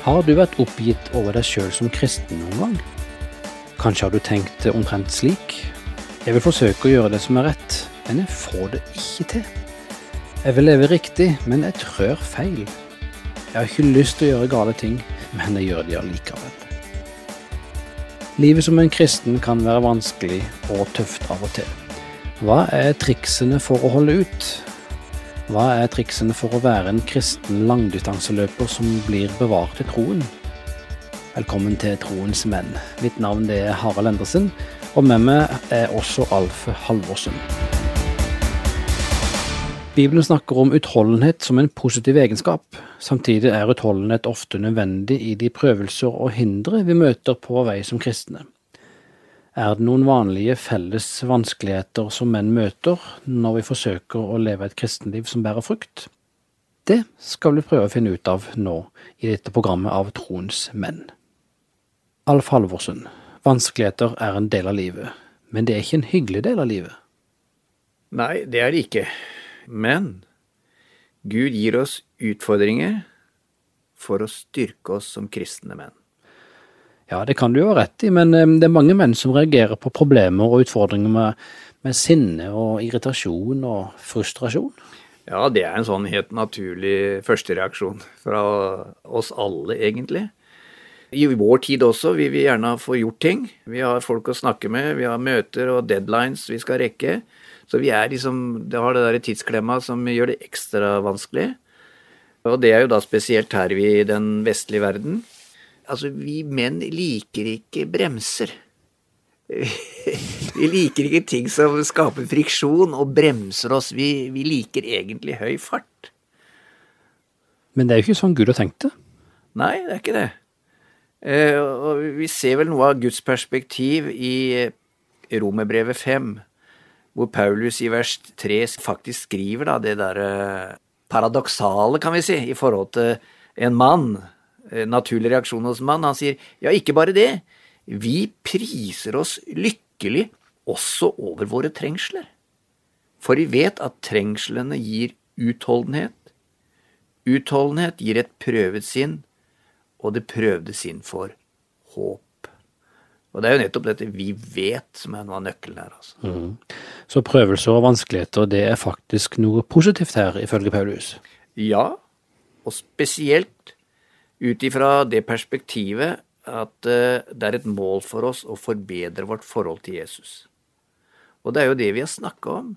Har du vært oppgitt over deg sjøl som kristen noen gang? Kanskje har du tenkt omtrent slik? Jeg vil forsøke å gjøre det som er rett, men jeg får det ikke til. Jeg vil leve riktig, men jeg trør feil. Jeg har ikke lyst til å gjøre gale ting, men jeg gjør de allikevel. Livet som en kristen kan være vanskelig og tøft av og til. Hva er triksene for å holde ut? Hva er triksene for å være en kristen langdistanseløper som blir bevart i troen? Velkommen til Troens menn. Mitt navn er Harald Endresen, og med meg er også Alf Halvorsen. Bibelen snakker om utholdenhet som en positiv egenskap. Samtidig er utholdenhet ofte nødvendig i de prøvelser og hindre vi møter på vei som kristne. Er det noen vanlige felles vanskeligheter som menn møter når vi forsøker å leve et kristenliv som bærer frukt? Det skal vi prøve å finne ut av nå i dette programmet av Troens menn. Alf Halvorsen, vanskeligheter er en del av livet, men det er ikke en hyggelig del av livet. Nei, det er det ikke. Men Gud gir oss utfordringer for å styrke oss som kristne menn. Ja, det kan du jo ha rett i, men det er mange menn som reagerer på problemer og utfordringer med, med sinne og irritasjon og frustrasjon. Ja, det er en sånn helt naturlig førstereaksjon fra oss alle, egentlig. I vår tid også vil vi gjerne få gjort ting. Vi har folk å snakke med, vi har møter og deadlines vi skal rekke. Så vi er liksom Det har det der tidsklemma som gjør det ekstra vanskelig. Og det er jo da spesielt her vi i den vestlige verden. Altså, vi menn liker ikke bremser. vi liker ikke ting som skaper friksjon og bremser oss. Vi, vi liker egentlig høy fart. Men det er jo ikke sånn Gud har tenkt det. Nei, det er ikke det. Eh, og vi ser vel noe av Guds perspektiv i Romerbrevet 5 hvor Paulus i vers 3 faktisk skriver da det derre paradoksale, kan vi si, i forhold til en mann, naturlig reaksjon hos en mann. Han sier ja, ikke bare det, vi priser oss lykkelig også over våre trengsler. For vi vet at trengslene gir utholdenhet. Utholdenhet gir et prøvet sinn, og det prøvde sinn får håp. Og det er jo nettopp dette vi vet som er noe av nøkkelen her. altså. Mm. Så prøvelser og vanskeligheter, det er faktisk noe positivt her, ifølge Paulus? Ja, og spesielt ut ifra det perspektivet at uh, det er et mål for oss å forbedre vårt forhold til Jesus. Og det er jo det vi har snakka om.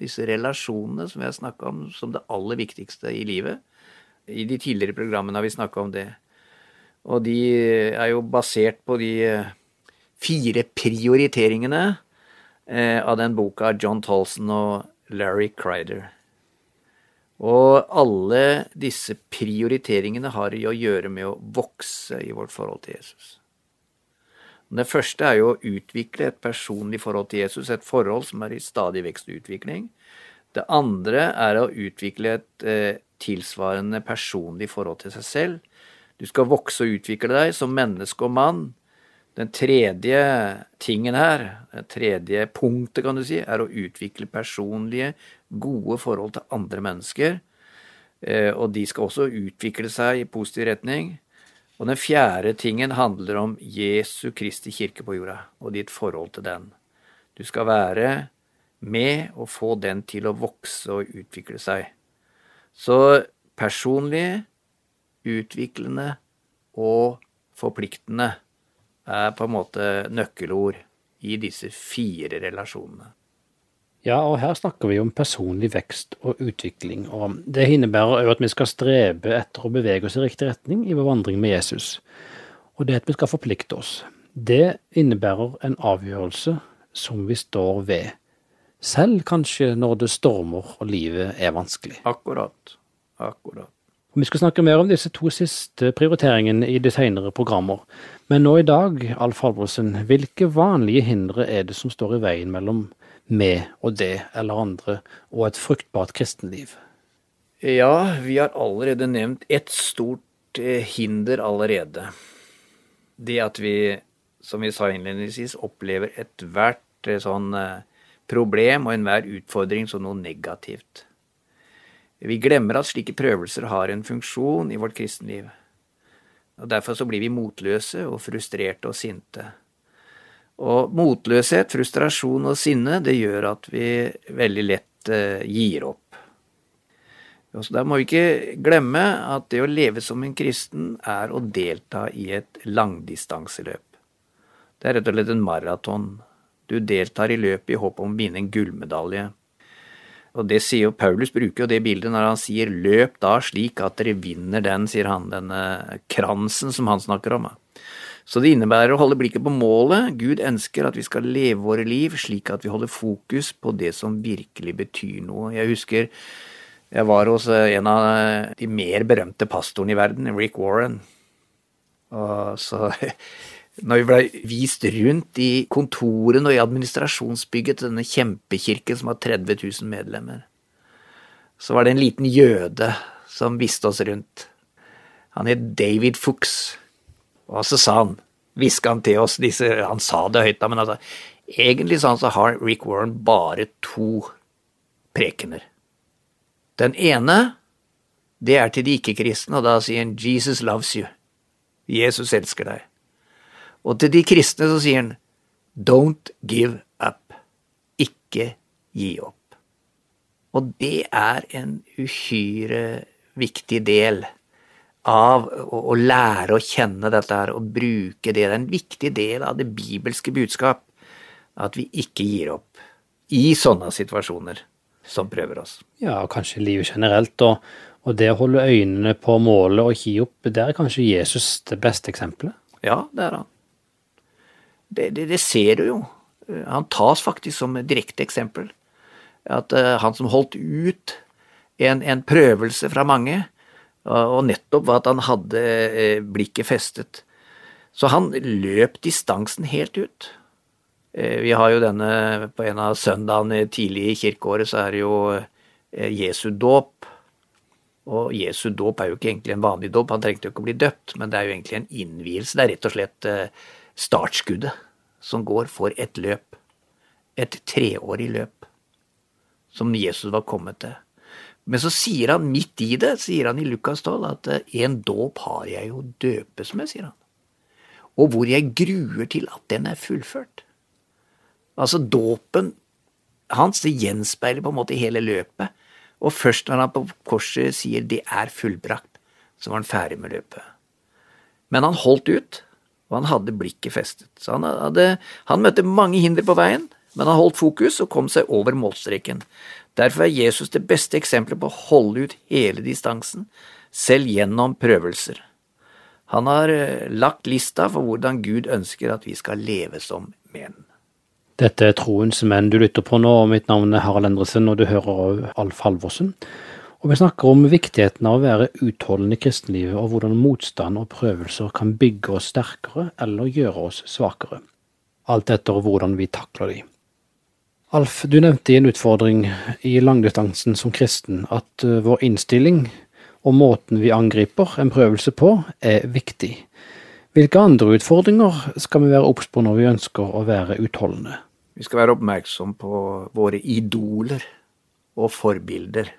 Disse relasjonene som vi har snakka om som det aller viktigste i livet. I de tidligere programmene har vi snakka om det. Og de er jo basert på de uh, fire prioriteringene eh, av den boka John Tolson og Larry Crider. Og alle disse prioriteringene har å gjøre med å vokse i vårt forhold til Jesus. Det første er jo å utvikle et personlig forhold til Jesus, et forhold som er i stadig vekst og utvikling. Det andre er å utvikle et eh, tilsvarende personlig forhold til seg selv. Du skal vokse og utvikle deg som menneske og mann den tredje tingen her, det tredje punktet, kan du si, er å utvikle personlige, gode forhold til andre mennesker. Eh, og de skal også utvikle seg i positiv retning. Og den fjerde tingen handler om Jesu Kristi kirke på jorda, og ditt forhold til den. Du skal være med og få den til å vokse og utvikle seg. Så personlig, utviklende og forpliktende er på en måte nøkkelord i disse fire relasjonene. Ja, og her snakker vi om personlig vekst og utvikling, og det innebærer òg at vi skal strebe etter å bevege oss i riktig retning i vår vandring med Jesus, og det at vi skal forplikte oss. Det innebærer en avgjørelse som vi står ved, selv kanskje når det stormer og livet er vanskelig. Akkurat. Akkurat. Vi skal snakke mer om disse to siste prioriteringene i de senere programmer. Men nå i dag, Alf Halvorsen, hvilke vanlige hindre er det som står i veien mellom meg og det eller andre og et fruktbart kristenliv? Ja, vi har allerede nevnt ett stort eh, hinder allerede. Det at vi, som vi sa innledningsvis, opplever ethvert eh, sånn eh, problem og enhver utfordring som noe negativt. Vi glemmer at slike prøvelser har en funksjon i vårt kristenliv. Og Derfor så blir vi motløse og frustrerte og sinte. Og motløshet, frustrasjon og sinne, det gjør at vi veldig lett eh, gir opp. Så Da må vi ikke glemme at det å leve som en kristen er å delta i et langdistanseløp. Det er rett og slett en maraton. Du deltar i løpet i håp om å vinne en gullmedalje. Og det sier jo Paulus bruker jo det bildet når han sier 'løp da slik at dere vinner den', sier han, denne kransen som han snakker om. Så det innebærer å holde blikket på målet. Gud ønsker at vi skal leve våre liv slik at vi holder fokus på det som virkelig betyr noe. Jeg husker jeg var hos en av de mer berømte pastorene i verden, Rick Warren. Og så når vi blei vist rundt i kontorene og i administrasjonsbygget til denne kjempekirken som har 30 000 medlemmer, så var det en liten jøde som viste oss rundt. Han het David Fuchs. Og så sa han, hviska han til oss disse Han sa det høyt, da, men altså Egentlig sånn så har Rick Warren bare to prekener. Den ene, det er til de ikke-kristne, og da sier han 'Jesus loves you'. Jesus elsker deg. Og til de kristne så sier han don't give up. Ikke gi opp. Og det er en uhyre viktig del av å, lære å kjenne dette her og bruke det. Det er en viktig del av det bibelske budskap at vi ikke gir opp i sånne situasjoner som prøver oss. Ja, kanskje livet generelt. Og, og det å holde øynene på målet og ikke gi opp, det er kanskje Jesus det beste eksempelet? Ja, det er han. Det, det, det, ser du jo. Han tas faktisk som et direkte eksempel. At uh, han som holdt ut en, en, prøvelse fra mange, og, nettopp var at han hadde uh, blikket festet. Så han løp distansen helt ut. Uh, vi har jo denne på en av søndagene tidlig i kirkeåret, så er det jo Jesu dåp. Og Jesu dåp er jo ikke egentlig en vanlig dåp, han trengte jo ikke å bli døpt, men det er jo egentlig en innvielse. Det er rett og slett startskuddet som går for et løp. Et treårig løp som Jesus var kommet til. Men så sier han midt i det, sier han i Lukas 12, at eh, en dåp har jeg jo døpes med, sier han. Og hvor jeg gruer til at den er fullført. Altså dåpen hans det gjenspeiler på en måte hele løpet. Og først når han på korset sier 'det er fullbrakt', så var han ferdig med løpet. Men han holdt ut, og han hadde blikket festet. Så han, hadde, han møtte mange hinder på veien, men han holdt fokus og kom seg over målstreken. Derfor er Jesus det beste eksempelet på å holde ut hele distansen, selv gjennom prøvelser. Han har eh, lagt lista for hvordan Gud ønsker at vi skal leve som menn. Dette er Troens menn du lytter på nå, og mitt navn er Harald Endresen, og du hører Alf Halvorsen. Og vi snakker om viktigheten av å være utholdende i kristenlivet, og hvordan motstand og prøvelser kan bygge oss sterkere eller gjøre oss svakere. Alt etter hvordan vi takler de. Alf, du nevnte i en utfordring i langdistansen som kristen at eh, vår innstilling og måten vi angriper en prøvelse på, er viktig. Hvilke andre utfordringer skal vi være obs på når vi ønsker å være utholdende? Vi skal være oppmerksom på våre idoler og forbilder.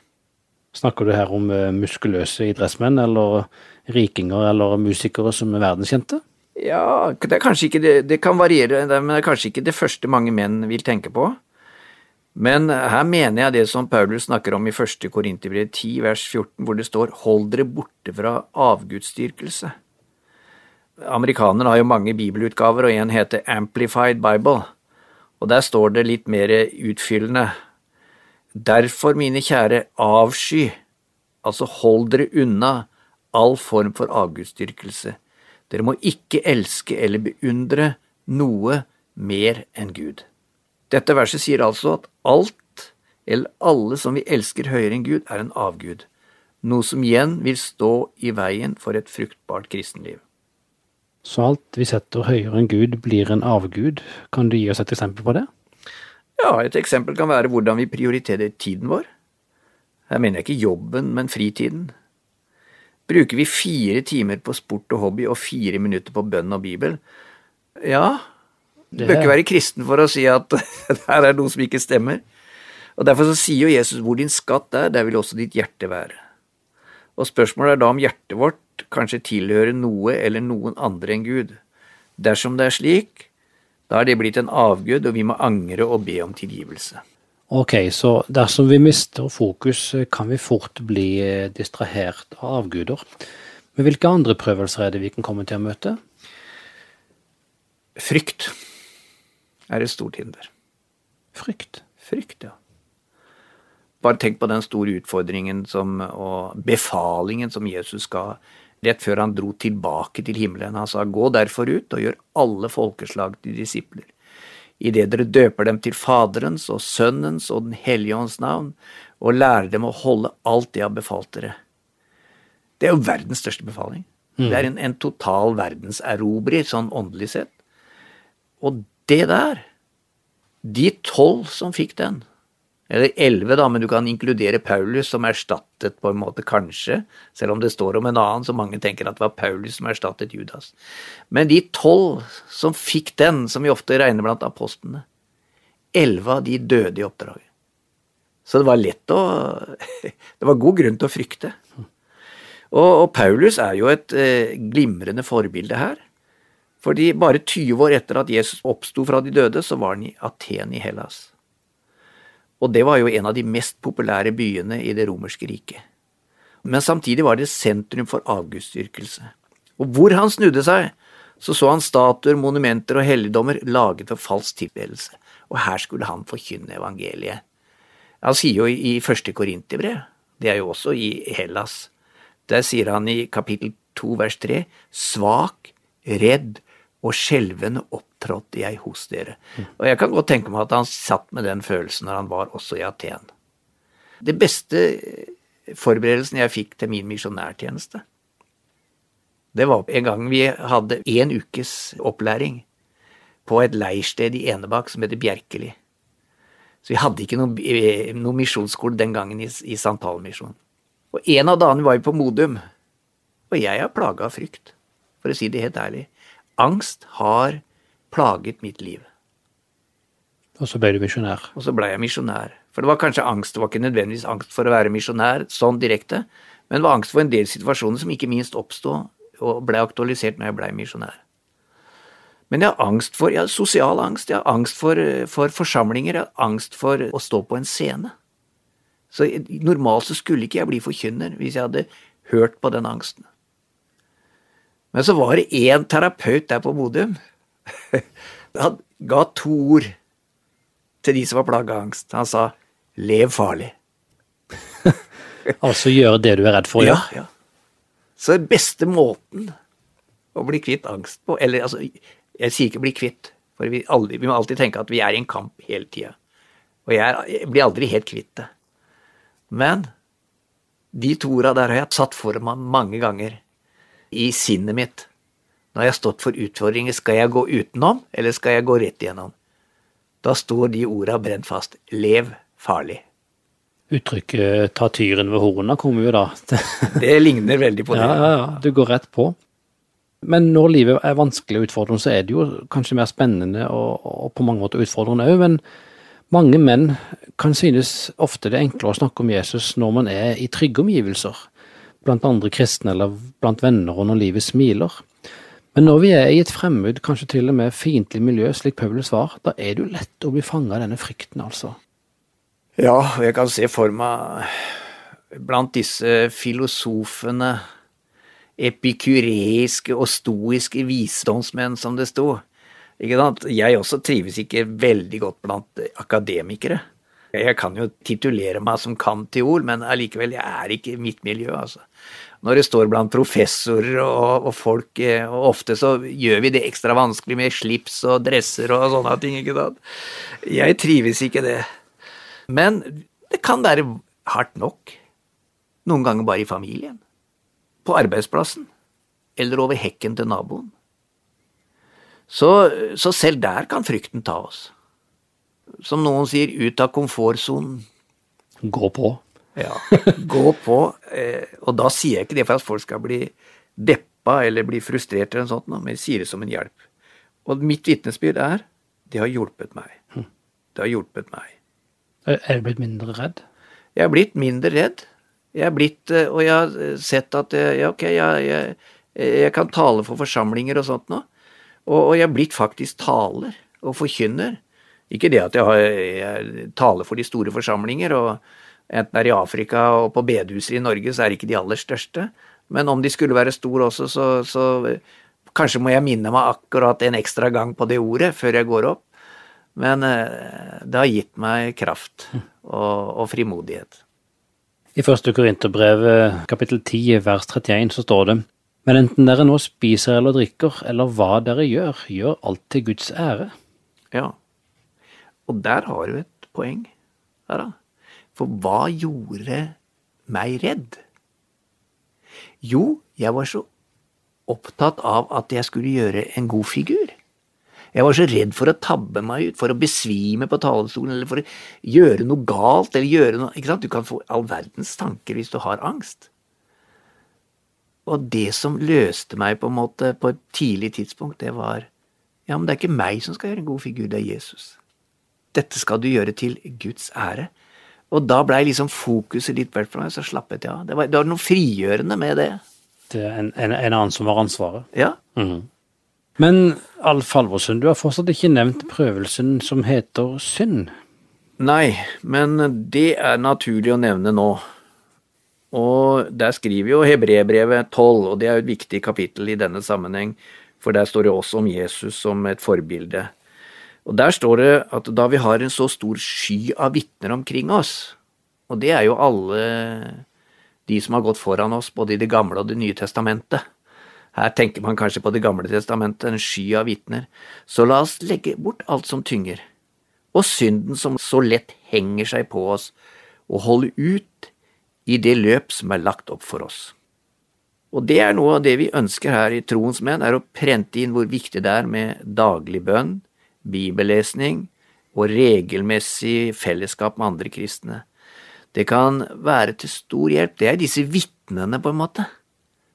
Snakker du her om eh, muskuløse idrettsmenn, eller rikinger eller musikere som er verdenskjente? Ja, det, ikke det kan variere, men det er kanskje ikke det første mange menn vil tenke på. Men her mener jeg det som Paulus snakker om i første Korinterbrev 10 vers 14, hvor det står 'hold dere borte fra avgudsdyrkelse'. Amerikanerne har jo mange bibelutgaver, og en heter Amplified Bible, og der står det litt mer utfyllende Derfor, mine kjære, avsky, altså hold dere unna all form for avgudsdyrkelse. Dere må ikke elske eller beundre noe mer enn Gud. Dette verset sier altså at alt eller alle som vi elsker høyere enn Gud, er en avgud, noe som igjen vil stå i veien for et fruktbart kristenliv. Så alt vi setter høyere enn Gud, blir en avgud. Kan du gi oss et eksempel på det? Ja, et eksempel kan være hvordan vi prioriterer tiden vår. Her mener jeg ikke jobben, men fritiden. Bruker vi fire timer på sport og hobby og fire minutter på bønn og bibel? Ja, du bør ikke være kristen for å si at her er noe som ikke stemmer. Og Derfor så sier jo Jesus hvor din skatt er, der vil også ditt hjerte være. Og spørsmålet er da om hjertet vårt kanskje tilhører noe eller noen andre enn Gud. Dersom det er slik, da er det blitt en avgud, og vi må angre og be om tilgivelse. Ok, så dersom vi mister fokus, kan vi fort bli eh, distrahert av avguder. Men hvilke andre prøvelser er det vi kan komme til å møte? Frykt er et stort hinder. Frykt. Frykt, ja. Bare tenk på den store utfordringen som, og befalingen som Jesus ga rett før han dro tilbake til himmelen. Han sa, gå derfor ut og gjør alle folkeslag til disipler. Idet dere døper dem til Faderens og Sønnens og Den hellige ånds navn, og lærer dem å holde alt det jeg har befalt dere. Det er jo verdens største befaling. Mm. Det er en, en total verdenserobrer, sånn åndelig sett. Og det der, de tolv som fikk den, eller elleve, da, men du kan inkludere Paulus, som erstattet på en måte, kanskje, selv om det står om en annen, så mange tenker at det var Paulus som erstattet Judas. Men de tolv som fikk den, som vi ofte regner blant apostlene, elleve av de døde i oppdraget. Så det var lett å Det var god grunn til å frykte. Og, og Paulus er jo et eh, glimrende forbilde her. Fordi bare 20 år etter at Jesus oppsto fra de døde, så var han i Aten i Hellas. Og det var jo en av de mest populære byene i det romerske riket. Men samtidig var det sentrum for avgudsdyrkelse. Og hvor han snudde seg, så så han statuer, monumenter og helligdommer laget for falsk tilbedelse. Og her skulle han forkynne evangeliet. Han sier jo i første Korinterbrev, det er jo også i Hellas, der sier han i kapittel to vers tre, svak, redd og skjelvende opptrådte jeg hos dere. Og jeg kan godt tenke meg at han satt med den følelsen når han var også i Aten. Det beste forberedelsen jeg fikk til min misjonærtjeneste, det var en gang vi hadde én ukes opplæring på et leirsted i Enebakk som heter Bjerkeli. Så vi hadde ikke noen noen misjonsskole den gangen i, i Santalmisjonen. Og en av dagene var vi på Modum, og jeg er plaga av frykt, for å si det helt ærlig. Angst har plaget mitt liv. Og så ble du misjonær? Og så ble jeg misjonær. For det var kanskje angst, det var ikke nødvendigvis angst for å være misjonær sånn direkte, men det var angst for en del situasjoner som ikke minst oppstod og ble aktualisert når jeg ble misjonær. Men jeg har angst for jeg har sosial angst, jeg har angst for, for forsamlinger, jeg har angst for å stå på en scene. Så normalt så skulle ikke jeg bli forkynner hvis jeg hadde hørt på den angsten. Men så var det én terapeut der på Modum. Han ga to ord til de som var plaga av angst. Han sa 'lev farlig'. altså gjøre det du er redd for? Ja, ja. Så den beste måten å bli kvitt angst på Eller altså, jeg sier ikke bli kvitt, for vi, aldri, vi må alltid tenke at vi er i en kamp hele tida. Og jeg, er, jeg, blir aldri helt kvitt det. Men de to orda der har jeg satt for meg mange ganger i sinnet mitt. Når jeg har stått for utfordringer, skal jeg gå utenom, eller skal jeg gå rett igjennom? Da står de orda brent fast. Lev farlig. Uttrykket 'ta tyren ved horna' kommer jo da. det ligner veldig på det. Ja, ja, ja. Du går rett på. Men når livet er vanskelig og utfordrende, så er det jo kanskje mer spennende og, og på mange måter utfordrende òg. Men mange menn kan synes ofte det er enklere å snakke om Jesus når man er i trygge omgivelser blant andre kristne eller blant venner og når livet smiler. Men når vi er i et fremmed, kanskje til og med fiendtlig miljø, slik Paulus var, da er det jo lett å bli fanga av denne frykten, altså. Ja, jeg kan se for meg blant disse filosofene, epikureiske og stoiske visdomsmenn, som det sto. Ikke sant? Jeg også trives ikke veldig godt blant akademikere. Jeg kan jo titulere meg som kantiol, men allikevel, jeg er ikke mitt miljø, altså når det står blant professorer og, og, folk, eh, og ofte så gjør vi det ekstra vanskelig med slips og dresser og sånne ting, ikke sant. Jeg trives ikke det. Men det kan være hardt nok. Noen ganger bare i familien. På arbeidsplassen. Eller over hekken til naboen. Så, så selv der kan frykten ta oss. Som noen sier, ut av komfortsonen. Gå på. Ja, gå på. Eh, og da sier jeg ikke det for at folk skal bli deppa eller bli frustrert, eller noe sånt, men jeg sier det som en hjelp. Og mitt vitnesbyrd er det har hjulpet meg. Hm. Det har hjulpet meg. Er du blitt mindre redd? Jeg har blitt mindre redd. Jeg er blitt, eh, og jeg har sett at eh, ja, ok, jeg, jeg, jeg kan tale for forsamlinger og sånt nå. Og, og jeg er blitt faktisk taler og forkynner. Ikke det at jeg, har, jeg taler for de store forsamlinger, og enten det er i Afrika og på bedehuser i Norge, så er det ikke de aller største. Men om de skulle være store også, så, så kanskje må jeg minne meg akkurat en ekstra gang på det ordet før jeg går opp. Men eh, det har gitt meg kraft og, og frimodighet. I første Korinterbrev kapittel 10 vers 31 så står det Men enten dere nå spiser eller drikker, eller hva dere gjør, gjør alt til Guds ære. Ja. Og der har du et poeng. Her, da. For hva gjorde meg redd? Jo, jeg var så opptatt av at jeg skulle gjøre en god figur. Jeg var så redd for å tabbe meg ut, for å besvime på talerstolen, eller for å gjøre noe galt, eller gjøre noe ikke sant? Du kan få all verdens tanker hvis du har angst. Og det som løste meg på en måte på et tidlig tidspunkt, det var ja, men det er ikke meg som skal gjøre en god figur, det er Jesus. Dette skal du gjøre til Guds ære. Og da blei liksom fokuset litt vekk fra meg, så slappet jeg av. Det var, det var noe frigjørende med det. Det er en, en, en annen som har ansvaret. Ja. Mhm. Men Alf Halvorsen, du har fortsatt ikke nevnt prøvelsen som heter synd. Nei, men det er naturlig å nevne nå. Og der skriver jo Hebrebrevet 12, og det er jo et viktig kapittel i denne sammenheng, for der står det også om Jesus som et forbilde. Og der står det at da vi har en så stor sky av vitner omkring oss, og det er jo alle de som har gått foran oss, både i Det gamle og Det nye testamentet, her tenker man kanskje på Det gamle testamentet, en sky av vitner. Så la oss legge bort alt som tynger, og synden som så lett henger seg på oss, og holde ut i det løp som er lagt opp for oss. Og det er noe av det vi ønsker her i Troens menn, er å prente inn hvor viktig det er med daglig bønn, bibellesning og regelmessig fellesskap med andre kristne. Det kan være til stor hjelp. Det er disse vitnene, på en måte,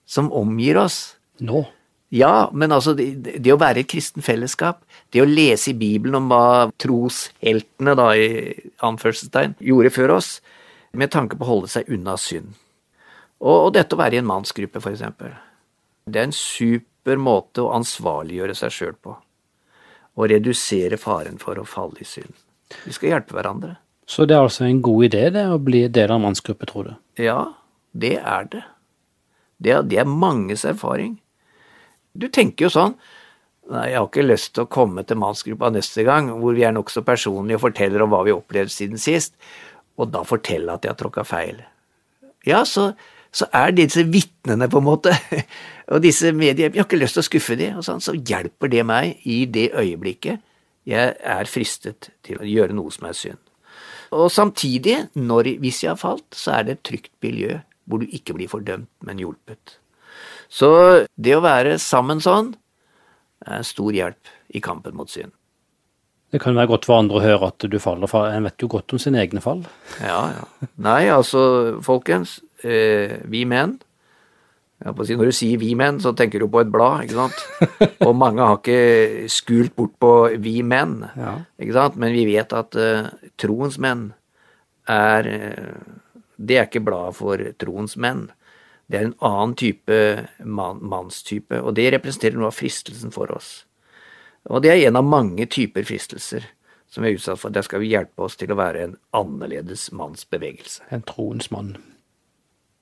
som omgir oss. Nå? Ja, men altså, det, det, å være et kristen fellesskap, det å lese i Bibelen om hva trosheltene, da, i anførselstegn, gjorde før oss, med tanke på å holde seg unna synd. Og, og dette å være i en mannsgruppe, for eksempel. Det er en super måte å ansvarliggjøre seg sjøl på. Og redusere faren for å falle i synd. Vi skal hjelpe hverandre. Så det er altså en god idé, det, å bli del av en mannsgruppe, tror du? Ja, det er det. Det er, det er manges erfaring. Du tenker jo sånn Nei, jeg har ikke lyst til å komme til mannsgruppa neste gang, hvor vi er nokså personlige og forteller om hva vi har opplevd siden sist, og da fortelle at jeg har tråkka feil. Ja, så, så er disse vitnene, på en måte, og disse medier Jeg har ikke lyst til å skuffe dem, og sånn, så hjelper det meg i det øyeblikket jeg er fristet til å gjøre noe som er synd. Og samtidig, når, hvis jeg har falt, så er det et trygt miljø hvor du ikke blir fordømt, men hjulpet. Så det å være sammen sånn er en stor hjelp i kampen mot synd. Det kan være godt for andre å høre at du faller, for en vet jo godt om sine egne fall. Ja, ja. Nei, altså, folkens, eh, vi menn si, Når du sier vi menn, så tenker du på et blad, ikke sant? Og mange har ikke skult bort på vi menn, ja. ikke sant? Men vi vet at uh, troens menn er uh, Det er ikke bladet for troens menn. Det er en annen type man, mannstype, og det representerer noe av fristelsen for oss. Og det er en av mange typer fristelser som vi er utsatt for. Der skal vi hjelpe oss til å være en annerledes mannsbevegelse. En troens mann.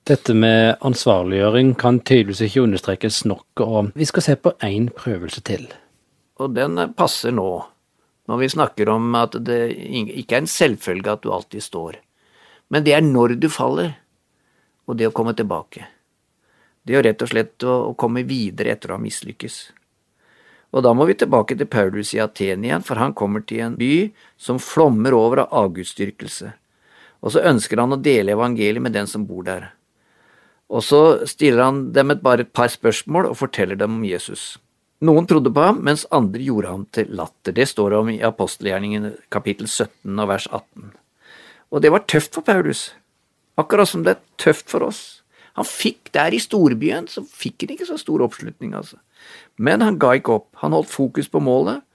Dette med ansvarliggjøring kan tydeligvis ikke understrekes nok, og vi skal se på én prøvelse til. Og den passer nå, når vi snakker om at det ikke er en selvfølge at du alltid står, men det er når du faller, og det å komme tilbake. Det er rett og slett å, komme videre etter å ha mislykkes. Og da må vi tilbake til Paulus i Aten igjen, for han kommer til en by som flommer over av avgudsdyrkelse. Og så ønsker han å dele evangeliet med den som bor der. Og så stiller han dem et, bare et par spørsmål og forteller dem om Jesus. Noen trodde på ham, mens andre gjorde ham til latter. Det står om i apostelgjerningen kapittel 17 og vers 18. Og det var tøft for Paulus, akkurat som det er tøft for oss. Han fikk der i storbyen, så fikk han ikke så stor oppslutning, altså. Men han ga ikke opp. Han holdt fokus på målet,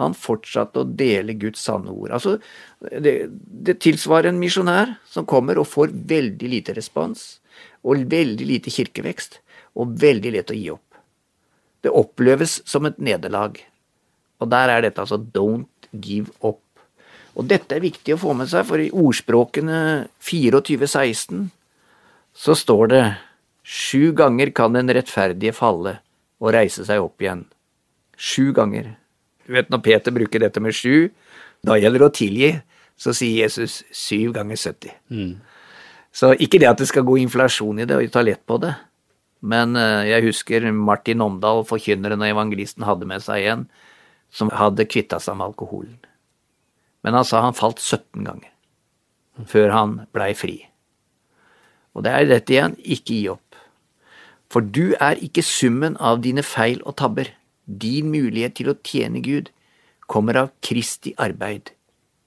Han fortsatte å dele Guds sanne ord. Altså, det, det tilsvarer en misjonær som kommer og får veldig lite respons, og veldig lite kirkevekst, og veldig lett å gi opp. Det oppleves som et nederlag. Og der er dette altså don't give up. Og dette er viktig å få med seg, for i ordspråkene 2416 så står det sju ganger kan den rettferdige falle og reise seg opp igjen. Sju ganger. Du vet når Peter bruker dette med sju, da gjelder det å tilgi. Så sier Jesus syv ganger 70. Mm. Så ikke det at det skal gå inflasjon i det og ta lett på det, men eh, jeg husker Martin Omdal, forkynneren og evangelisten, hadde med seg en som hadde kvitta seg med alkoholen. Men han sa han falt 17 ganger før han blei fri. Og det er dette igjen, ikke gi opp. For du er ikke summen av dine feil og tabber. Din mulighet til å tjene Gud kommer av Kristi arbeid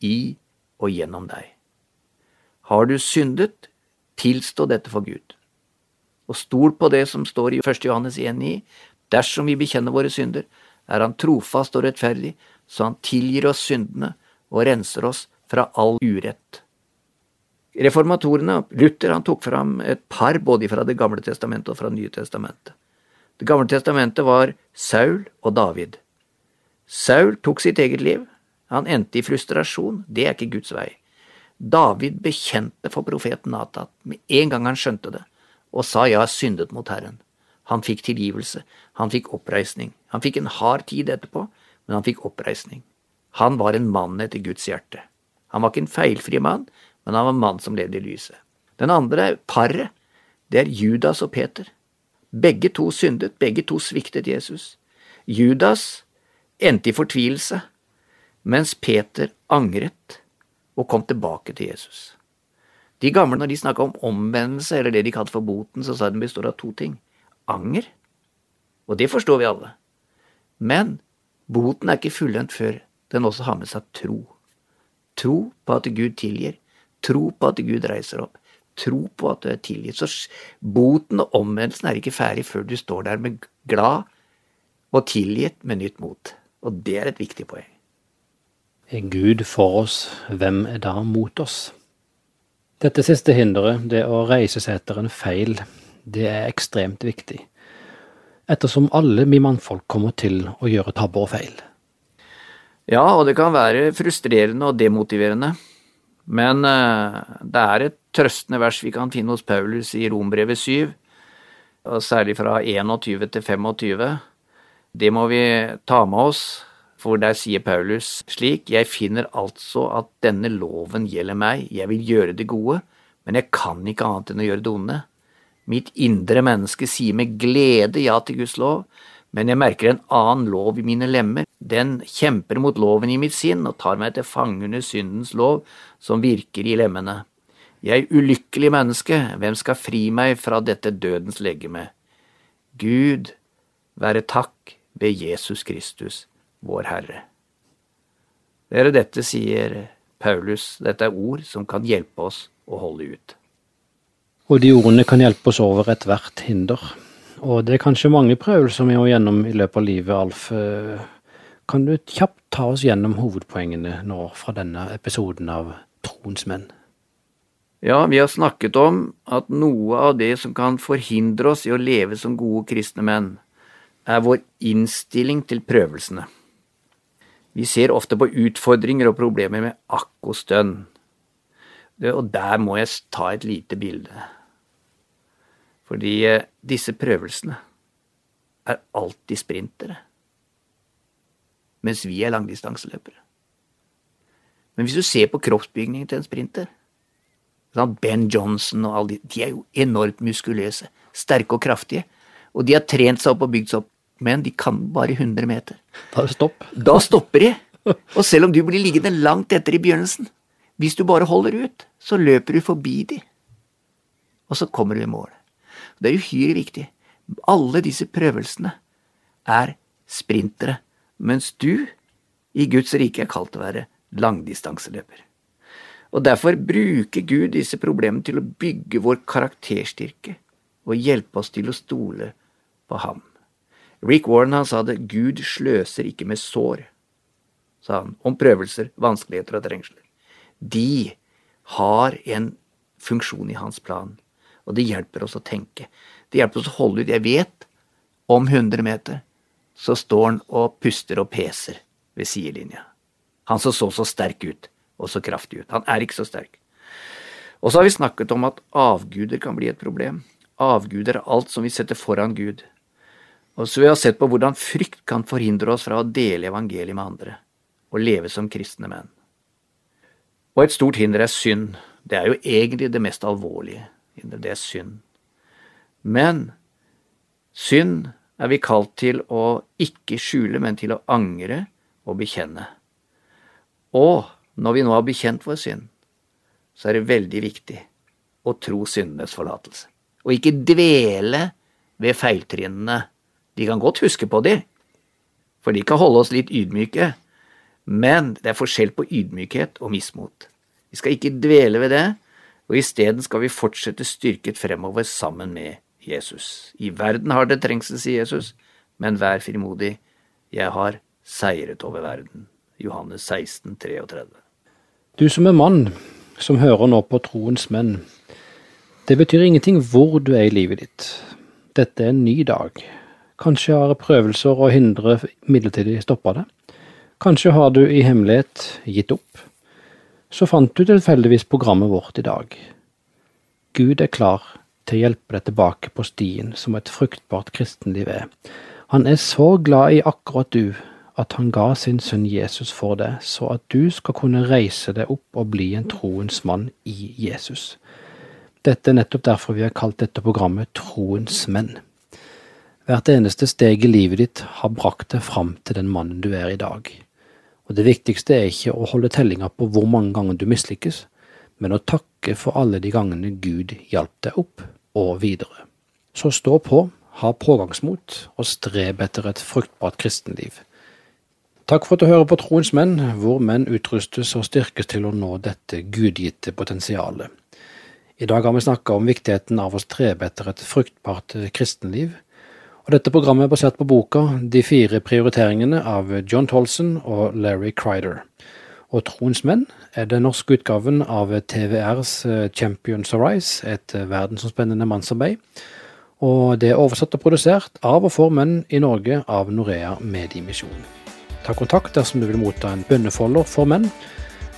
i og gjennom deg. Har du syndet, tilstå dette for Gud. Og stol på det som står i 1. Johannes 1,9. Dersom vi bekjenner våre synder, er Han trofast og rettferdig, så Han tilgir oss syndene og renser oss fra all urett. Reformatorene, Luther, han tok fram et par både fra Det gamle testamentet og fra Det Nye testamentet. Det gamle testamentet var Saul og David. Saul tok sitt eget liv. Han endte i frustrasjon. Det er ikke Guds vei. David bekjente for profeten Natat med en gang han skjønte det, og sa jeg har syndet mot Herren. Han fikk tilgivelse, han fikk oppreisning. Han fikk en hard tid etterpå, men han fikk oppreisning. Han var en mann etter Guds hjerte. Han var ikke en feilfri mann, men han var en mann som levde i lyset. Den andre paret, det er Judas og Peter. Begge to syndet, begge to sviktet Jesus. Judas endte i fortvilelse, mens Peter angret og kom tilbake til Jesus. De gamle, når de snakka om omvendelse, eller det de kalte for boten, så sa de består av to ting. Anger, og det forstår vi alle. Men boten er ikke fullendt før den også har med seg tro. Tro på at Gud tilgir. Tro på at Gud reiser opp. Tro på at du er tilgitt. Så boten og omvendelsen er ikke ferdig før du står der med glad og tilgitt med nytt mot. Og det er et viktig poeng. Er Gud for oss, hvem er da mot oss? Dette siste hinderet, det å reise seg etter en feil, det er ekstremt viktig. Ettersom alle vi mannfolk kommer til å gjøre tabber og feil. Ja, og det kan være frustrerende og demotiverende. Men uh, det er et trøstende vers vi kan finne hos Paulus i Rombrevet 7, og særlig fra 21 til 25. Det må vi ta med oss, for der sier Paulus slik, jeg finner altså at denne loven gjelder meg, jeg vil gjøre det gode, men jeg kan ikke annet enn å gjøre det onde. Mitt indre menneske sier med glede ja til Guds lov, men jeg merker en annen lov i mine lemmer. Den kjemper mot loven i mitt sinn og tar meg til fange under syndens lov, som virker i lemmene. Jeg ulykkelig menneske, hvem skal fri meg fra dette dødens legeme? Gud være takk ved Jesus Kristus, vår Herre. Dere, dette sier Paulus, dette er ord som kan hjelpe oss å holde ut. Og de ordene kan hjelpe oss over ethvert hinder. Og det er kanskje mange prøvelser vi må gjennom i løpet av livet, Alf. Eh, kan du kjapt ta oss gjennom hovedpoengene nå fra denne episoden av Troens menn? Ja, vi har snakket om at noe av det som kan forhindre oss i å leve som gode kristne menn, er vår innstilling til prøvelsene. Vi ser ofte på utfordringer og problemer med akk og. Og der må jeg ta et lite bilde. Fordi eh, disse prøvelsene er alltid sprintere, mens vi er langdistanseløpere. Men hvis du ser på kroppsbygningen til en sprinter Ben Johnson og alle de, de er jo enormt muskuløse, sterke og kraftige. Og de har trent seg opp og bygd seg opp, men de kan bare 100 meter. Da, stopp. da stopper de. Og selv om du blir liggende langt etter i begynnelsen, hvis du bare holder ut, så løper du forbi de. Og så kommer du i mål. Det er uhyre viktig. Alle disse prøvelsene er sprintere, mens du i Guds rike er kalt å være langdistanseløper. Og Derfor bruker Gud disse problemene til å bygge vår karakterstyrke og hjelpe oss til å stole på ham. Rick Warren han sa det, Gud sløser ikke med sår, sa han, om prøvelser, vanskeligheter og trengsler. De har en funksjon i hans plan, og det hjelper oss å tenke. Det hjelper oss å holde ut. Jeg vet om 100 meter så står han og puster og peser ved sidelinja. Han som så så sterk ut, og så kraftig ut. Han er ikke så sterk. Og så har vi snakket om at avguder kan bli et problem. Avguder er alt som vi setter foran Gud. Og så vi har sett på hvordan frykt kan forhindre oss fra å dele evangeliet med andre, og leve som kristne menn. Og et stort hinder er synd. Det er jo egentlig det mest alvorlige. Det er synd. Men synd er vi kalt til å ikke skjule, men til å angre og bekjenne. Og når vi nå har bekjent vår synd, så er det veldig viktig å tro syndenes forlatelse. Og ikke dvele ved feiltrinnene. Vi kan godt huske på de, for de kan holde oss litt ydmyke, men det er forskjell på ydmykhet og mismot. Vi skal ikke dvele ved det, og isteden skal vi fortsette styrket fremover sammen med Jesus. I verden har det trengsel, sier Jesus, men vær frimodig, jeg har seiret over verden. Johannes 16, 33. Du som er mann, som hører nå på troens menn. Det betyr ingenting hvor du er i livet ditt. Dette er en ny dag. Kanskje har prøvelser og hindre midlertidig stoppa det. Kanskje har du i hemmelighet gitt opp. Så fant du tilfeldigvis programmet vårt i dag. Gud er klar til å hjelpe deg tilbake på stien som et fruktbart kristenliv er. Han er så glad i akkurat du at han ga sin sønn Jesus for deg, så at du skal kunne reise deg opp og bli en troens mann i Jesus. Dette er nettopp derfor vi har kalt dette programmet Troens menn. Hvert eneste steg i livet ditt har brakt deg fram til den mannen du er i dag. Og det viktigste er ikke å holde tellinga på hvor mange ganger du mislykkes, men å takke for alle de gangene Gud hjalp deg opp og videre. Så stå på, ha pågangsmot og streb etter et fruktbart kristenliv. Takk for at du hører på Troens menn, hvor menn utrustes og styrkes til å nå dette gudgitte potensialet. I dag har vi snakka om viktigheten av å strebe etter et fruktbart kristenliv. Og Dette programmet er basert på boka De fire prioriteringene av John Tolson og Larry Crider og Troens menn er den norske utgaven av TVRs eh, Champions Arise, et eh, verdensomspennende mannsarbeid. Og det er oversatt og produsert av og for menn i Norge av Norea Mediemisjon. Ta kontakt dersom du vil motta en bønnefolder for menn,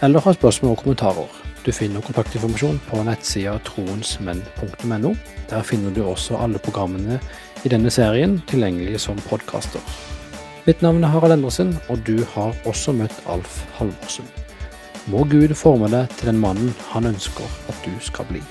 eller har spørsmål og kommentarer. Du finner kontaktinformasjon på nettsida troensmenn.no. Der finner du også alle programmene i denne serien tilgjengelige som podkaster. Mitt navn er Harald Endresen, og du har også møtt Alf Halvorsen. Må Gud forme deg til den mannen han ønsker at du skal bli.